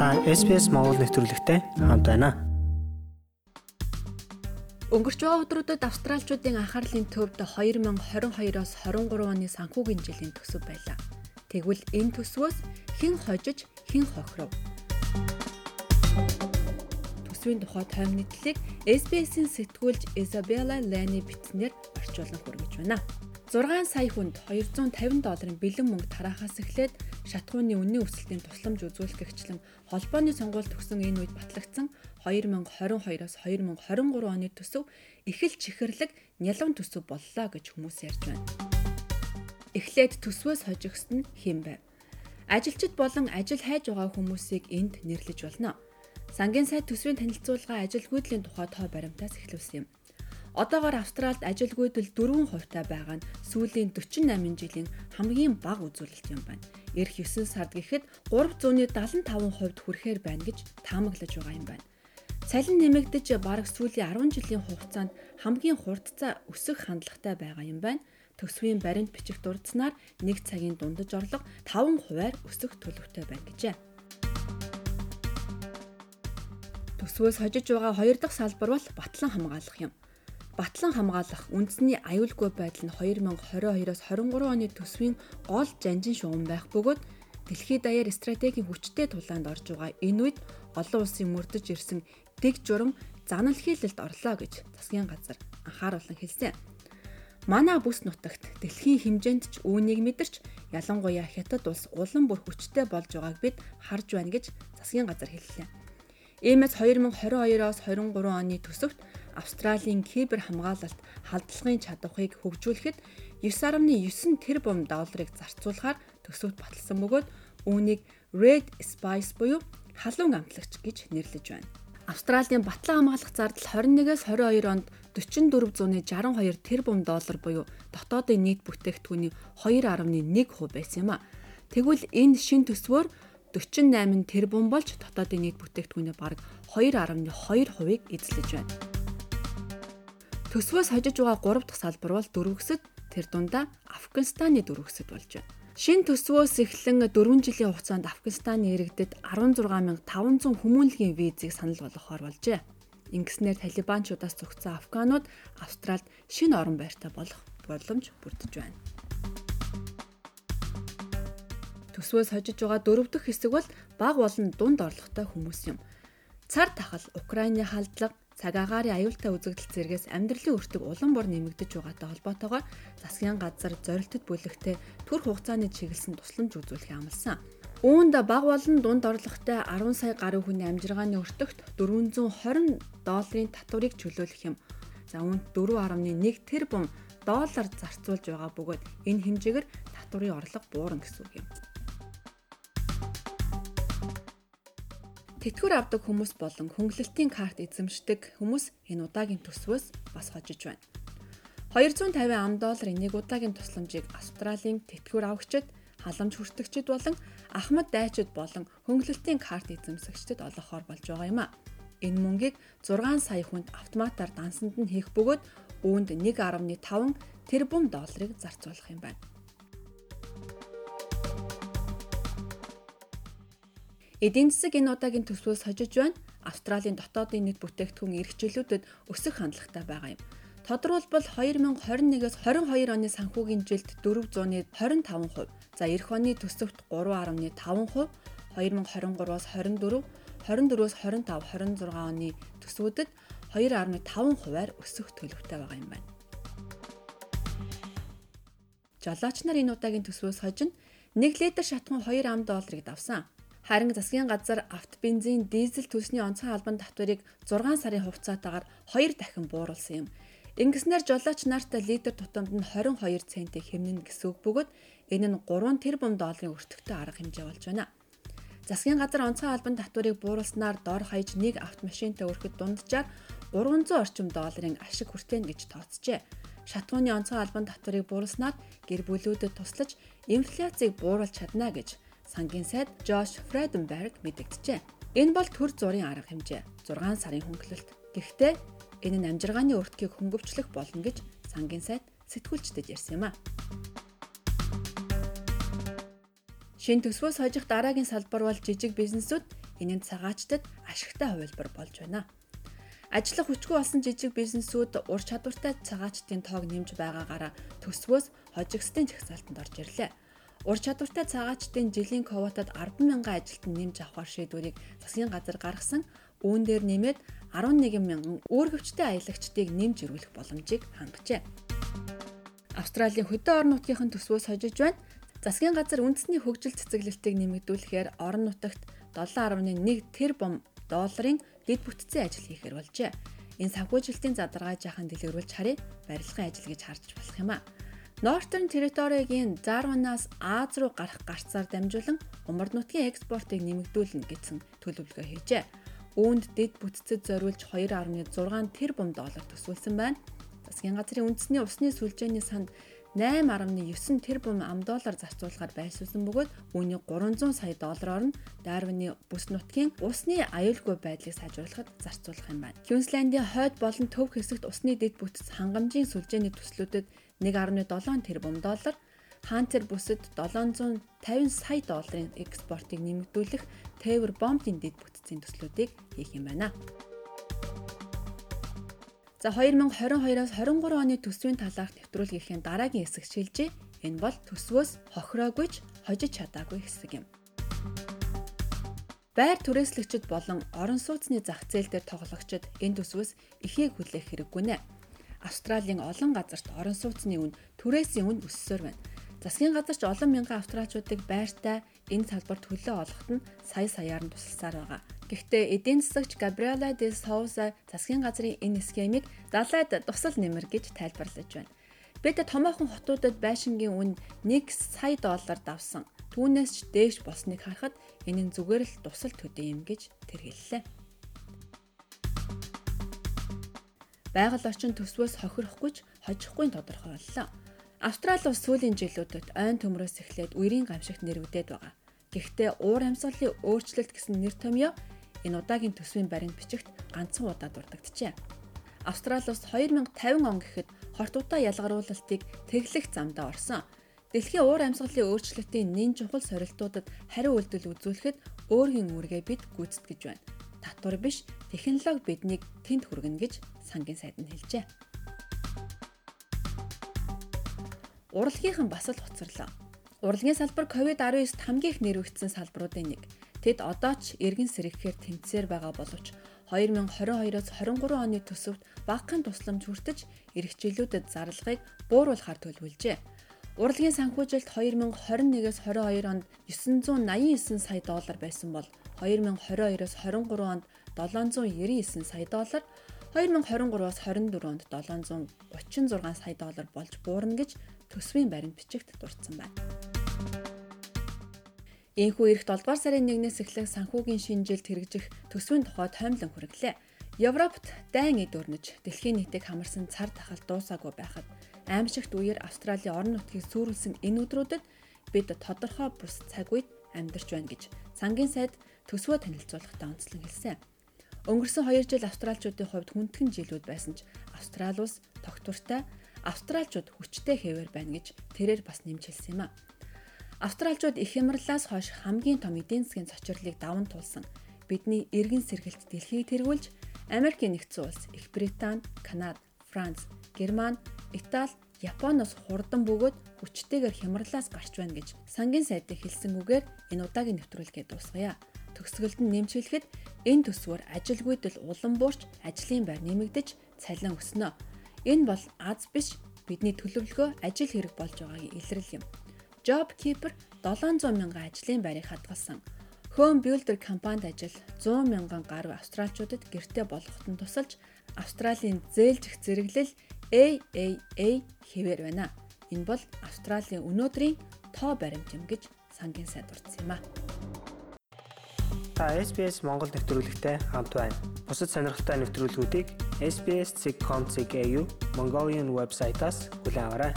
Та SPS Монгол нэвтрүүлэгтэй хамт байна. Өнгөрч байгаа өдрүүдэд австралчуудын анхаарлын төвд 2022-оос 23 оны санхүүгийн жилийн төсөв байлаа. Тэгвэл энэ төсвөөс хэн хожиж, хэн хохиров? Төсвийн тухай тойм нийтлэлийг SBS-ийн сэтгүүлч Isabella Lani бичснээр орчуулан хүргэж байна. 6 сая хүнд 250 долларын бэлэн мөнгө тараахаас эхлээд шатхууны үнийн өсөлтийн тусламж үзүүлэгчлэн холбооны сонгуульд төгсөн энэ үед батлагдсан 2022-оос 2023 оны төсөв их л чихэрлэг нялуун төсөв боллоо гэж хүмүүс ярьж байна. Эхлээд төсвөөс хожигсд нь хэн байв? Ажилчид болон ажил хайж байгаа хүмүүсийг энд нэрлэж болно. Сангийн сайд төсвийн танилцуулга ажилгүйдлийн тухай тоо баримтаас эхлүүлсэн юм. Одоогоор Австралид ажилгүйдэл 4% таа байгаа нь сүүлийн 48 жилийн хамгийн бага үзүүлэлт юм байна. Ирэх 9 сард гэхэд 375% хүрэхээр байна гэж таамаглаж байгаа юм байна. Цалин нэмэгдэж бараг сүүлийн 10 жилийн хугацаанд хамгийн хурдцаа өсөх хандлагатай байгаа юм байна. Төсвийн баримт бичих дурдсанаар 1 цагийн дундаж орлого 5 хувиар өсөх төлөвтэй байна гэжээ. Төсвөөс хожиж байгаа хоёр дахь салбар бол батлан хамгаалах юм. Батлан хамгаалах үндэсний аюулгүй байдал нь 2022-оос 23 оны төсвийн гол жанжин шугам байх бөгөөд дэлхийд даяар стратегийн хүчтэй тулаанд орж байгаа энэ үед олон улсын мөрдөж ирсэн дэг журам занал хийлэлд орлоо гэж засгийн газар анхааруулan хэлсэн. Манай бүс нутагт дэлхийн хэмжээнд ч үүнийг мэдэрч ялангуяа хятад улс улам бүр хүчтэй болж байгааг бид харж байна гэж засгийн газар хэллээ. Иймээс 2022-оос 23 оны төсөвт Австралийн кибер хамгаалалт халдлагын чадварыг хөгжүүлэхэд 9.9 тэрбум долларыг зарцуулахаар төсөвт баталсан бөгөөд үүнийг Red Spice буюу халуун амтлагч гэж нэрлэж байна. Австралийн батлан хамгаалах зардал 21-с 22 онд 4462 тэрбум доллар буюу дотоодын нийт бүтээгдэхүүний 2.1% байсан юм а. Тэгвэл энэ шин төсвөөр 48 тэрбум болж дотоодын нийт бүтээгдэхүүний бараг 2.2%-ийг эзлэж байна. Төсвөөс хожиж байгаа 3 дахь салбар бол дөрвөсөд тэр дундаа Афганистаны дөрвөсөд болж байна. Шин төсвөөс эхлэн 4 жилийн хугацаанд Афганистаны иргэдэд 16500 хүмүүнлэгийн визийг санал болгохоор болжээ. Ингэснээр талибанчуудаас зогцсон афганууд Австралид шинэ орон байртай болох боломж бүрдэж байна. Төсвөөс хожиж байгаа дөрөв дэх хэсэг бол баг болон дунд орлоготой хүмүүс юм. Цар тахал Украины халдлага цаг агаарын аюултай үзэгдэл зэргээс амьдралын өртөг улам бүр нэмэгдэж байгаатай холбоотойгоор засгийн газар зорилтод бүлэгтээ төр хугацааны чиглэсэн тусламж үзүүлэх амласан. Үүнд баг болон дунд орлоготой 10 сая гаруй хүний амжиргааны өртөгт 420 долларын татварыг чөлөөлөх юм. За үүнд 4.1 тэрбум доллар зарцуулж байгаа бөгөөд энэ хэмжээгээр татварын орлого буурна гэсэн үг юм. Тэтгэвэр авдаг хүмүүс болон хөнгөлөлтийн карт эзэмшдэг хүмүүс энэ удаагийн төсвөөс бас хожиж байна. 250 ам долларын нэг удаагийн тусламжийг Австралийн тэтгэвэр авагчид, халамж хүртэгчид болон ахмад дайчид болон хөнгөлөлтийн карт эзэмсэгчдэд олгохоор болж байгаа юм а. Энэ мөнгийг 6 сая хүнд автоматар дансанд нь хийх бөгөөд үүнд 1.5 тэрбум долларыг зарцуулах юм байна. Эдийн засаг энэ удаагийн төсвөөс хожиж байна. Австралийн дотоодын нийт бүтээгдэхүүн эрхчлүүлүүдэд өсөх хандлагатай байгаа юм. Тодорхойлбол 2021-с 22 оны санхүүгийн жилд 425%, за эх оны төсөвт 3.5%, 2023-аас 24, 24-өөс 25, 26 оны төсвүүдэд 2.5%-аар өсөх төлөвтэй байгаа юм байна. Жолооч нар энэ удаагийн төсвөөс хожин 1 литр шатхуун 2 ам долларыг давсан. Харин засгийн газар авто бензин, дизель төлсний онцгой албан татварыг 6 сарын хугацаатаагаар 2 дахин бууруулсан юм. Ингэснээр жолооч нарт литр тутамд нь 22 центийг хэмнэн гэсэн үг бөгөөд энэ нь 3 тэрбум долларын өртөгтэй арга хэмжээ болж байна. Засгийн газар онцгой албан татварыг бууруулснаар дор хаяж нэг автомашинтай өрхөд дунджаар 300 орчим долларын ашиг хүртэнэ гэж тооцжээ. Шатгууны онцгой албан татварыг бууруулснаар гэр бүлүүдэд туслаж инфляцийг бууруулж чадна гэж сангийн сайд Жош Фреденберг мэдэгджээ. Энэ бол төр зургийн арга хэмжээ 6 сарын хөнгөлөлт. Гэхдээ энэ нь амжиргааны өртгийг хөнгөвчлөх болно гэж сангийн сайд сэтгүүлчдэд ярьсан юм а. Шин төсвөөс хожих дараагийн салбар бол жижиг бизнесүүд энэ нь цагаачтад ашигтай хувилбар болж байна. Ажиллах хүчгүй болсон жижиг бизнесүүд ур чадвартай цагаачдын тоог нэмж байгаагаараа төсвөөс хожигсдын жагсаалтанд орж ирлээ. Ур чадвартай цагаачдын жилийн квотад 10 мянган ажилтан нэмж авахар шийдвэрийг засгийн газар гаргасан үүн дээр нэмээд 11 мянган үүргэвчтэй аялагчдыг нэмж ирүүлэх боломжийг хангажээ. Австралийн хөдөө орон нутгийн төсвөөс хожиж байна. Засгийн газар үндэсний хөгжил цэцэглэлтийг нэмэгдүүлэхээр орон нутагт 7.1 тэрбум долларын дэд бүтцийн ажил хийхээр болжээ. Энэ санхүүжилтийн задаргаа жаахан дэлгэрүүлж харъя барилгын ажил гэж харж болох юм а. Northern Territory-гийн Darwin-аас Аз руу гарах гарцаар дамжуулан умард нутгийн экспортыг нэмэгдүүлнэ гэсэн төлөвлөгөө хийжээ. Үүнд дэд бүтцэд зориулж 2.6 тэрбум доллар төсвөлсөн байна. Засгийн газрын үндэсний усны сүлжээний санд 8.9 тэрбум ам доллар зарцуулахаар байсуулсан бөгөөд үүний 300 сая доллараар нь Дарвины бүс нутгийн усны аюулгүй байдлыг сайжруулахад зарцуулах юм байна. Квинслендийн хойд болон төв хэсэгт усны дэд бүтц хангамжийн сүлжээний төслүүдэд 1.7 тэрбум доллар, Хантер бүсэд 750 сая долларын экспортыг нэмэгдүүлэх тээвэр бомбын дэд бүтцийн төслүүдийг хийх юм байна. За 2022-оос 23 оны төсвийн талаарх нэвтрүүлгийнхээ дараагийн хэсэг шилжээ. Энэ бол төсвөөс хохироогүйч хожиж чадаагүй хэсэг юм. Байр түрээслэгчид болон орон сууцны зах зээл дээр тоглогчид энэ төсвөөс ихийг хүлээх хэрэггүй нэ. Австралийн олон газарт орон сууцны үн түрээсийн үн өссөөр байна. Засгийн газар ч олон мянган австралчуудыг байртай энэ салбарт хөлөө олоход нь сая саяар нь тусалсаар байгаа. Гэхдээ эдийн засагч Габриэла де Соуса засгийн газрын энэ схемийг далайд тусал нэмэр гэж тайлбарлаж байна. Бид томоохон хотуудад байшингийн үн 1 сая доллар давсан. Түүнээс ч дээш болсныг харахад энэ нь зүгээр л тусал төдий юм гэж тэр хэллээ. Байгаль орчин төсвөөс хохирохгүй ч хожихгүй тодорхой боллоо. Австрали улс сүүлийн жилүүдэд ойн төмрөөс эхлээд үерийн гамшигт нэрвдэд байгаа. Гэхдээ уур амьсгалын өөрчлөлт гэсэн нэр томьёо энэ удаагийн төсвийн баримт бичигт ганцхан удаа дурддагчээ. Австрали улс 2050 он гэхэд хортуудаа ялгаруулалтыг тэглэх замдаа орсон. Дэлхийн уур амьсгалын өөрчлөлтийн нэн чухал сорилтуудад хариу үйлдэл үзүүлэхэд өөрийн үүргээ бид гүйцэтгэж байна. Татвар биш, технологи биднийг тэнд хүргэнэ гэж сангийн сайд нь хэлжээ. урлагийнхан бас л хоцорлоо. Урлагийн салбар COVID-19 хамгийн их нэрвэгдсэн салбаруудын нэг. Тэд одоо ч эргэн сэргэхээр тэмцээр байгаа боловч 2022-оос 23 оны төсөвт багахан тусламж хүртэж эрхчлүүлүүдэд зарлагыг бууруулахар төлөвлөжээ. Урлагийн санхүүжилт 2021-с 22 онд 989 сая доллар байсан бол 2022-оос 23 онд 799 сая доллар, 2023-аас 24 онд 736 сая доллар болж буурна гэж төсвийн баримт бичигт дурдсан байна. Энэхүү эрт 7 дугаар сарын 1-ээс эхлэх санхүүгийн шинжилт хэрэгжих төсвийн тухай тоймлон хүргэлээ. Европт дайн эд өрнөж дэлхийн нийтийг хамарсан цар тахал дуусаагүй байхад аимшигт үеэр Австралийн орон нутгийг сүрүүлсэн энэ өдрүүдэд бид тодорхой бус цаг үед амьдарч байна гэж сангийн сайд төсвөө танилцуулахдаа онцлон хэлсэн. Өнгөрсөн 2 жил австралчуудын хувьд хүндхэн жилүүд байсан ч Австрали улс тогтвортой австралчууд хүчтэй хэвээр байна гэж тэрээр бас нэмж хэлсэн юм а. Австралчууд их хямралаас хойш хамгийн том эдийн засгийн цочрлыг даван туулсан. Бидний эргэн сэргэлт дэлхийг тэргүүлж Америкийн нэгдсэн улс, Их Британь, Канада, Франц, Герман, Итали, Японоос хурдан бөгөөд хүчтэйгээр хямралаас гарч байна гэж сангийн сайдыг хэлсэн үгээр энэ удаагийн нэвтрүүлгээ дуусгая. Төгсгөлд нь нэмжүүлэхэд энэ төсвөр ажилгүйдэл улам буурч ажлын байр нэмэгдэж цалин өснө. Энэ бол аз биш бидний төлөвлөгөө ажил хэрэг болж байгаагийн илрэл юм. JobKeeper 700 мянган ажлын байрыг хадгалсан. Home Builder компанид ажил 100 мянган гаруй австралчуудад гэртээ болгоход нь тусалж Австралийн зээлжих зэрэглэл AAA хэвээр байна. Энэ бол Австралийн өнөөдрийн тоо баримт юм гэж сангийн сайд дурдсан юм а. Та SBS Монгол нэвтрүүлэгтэй хамт байна. Бусад сонирхолтой нэвтрүүлгүүдийг SBS.com.cg Mongolian вебсайтаас аваарай.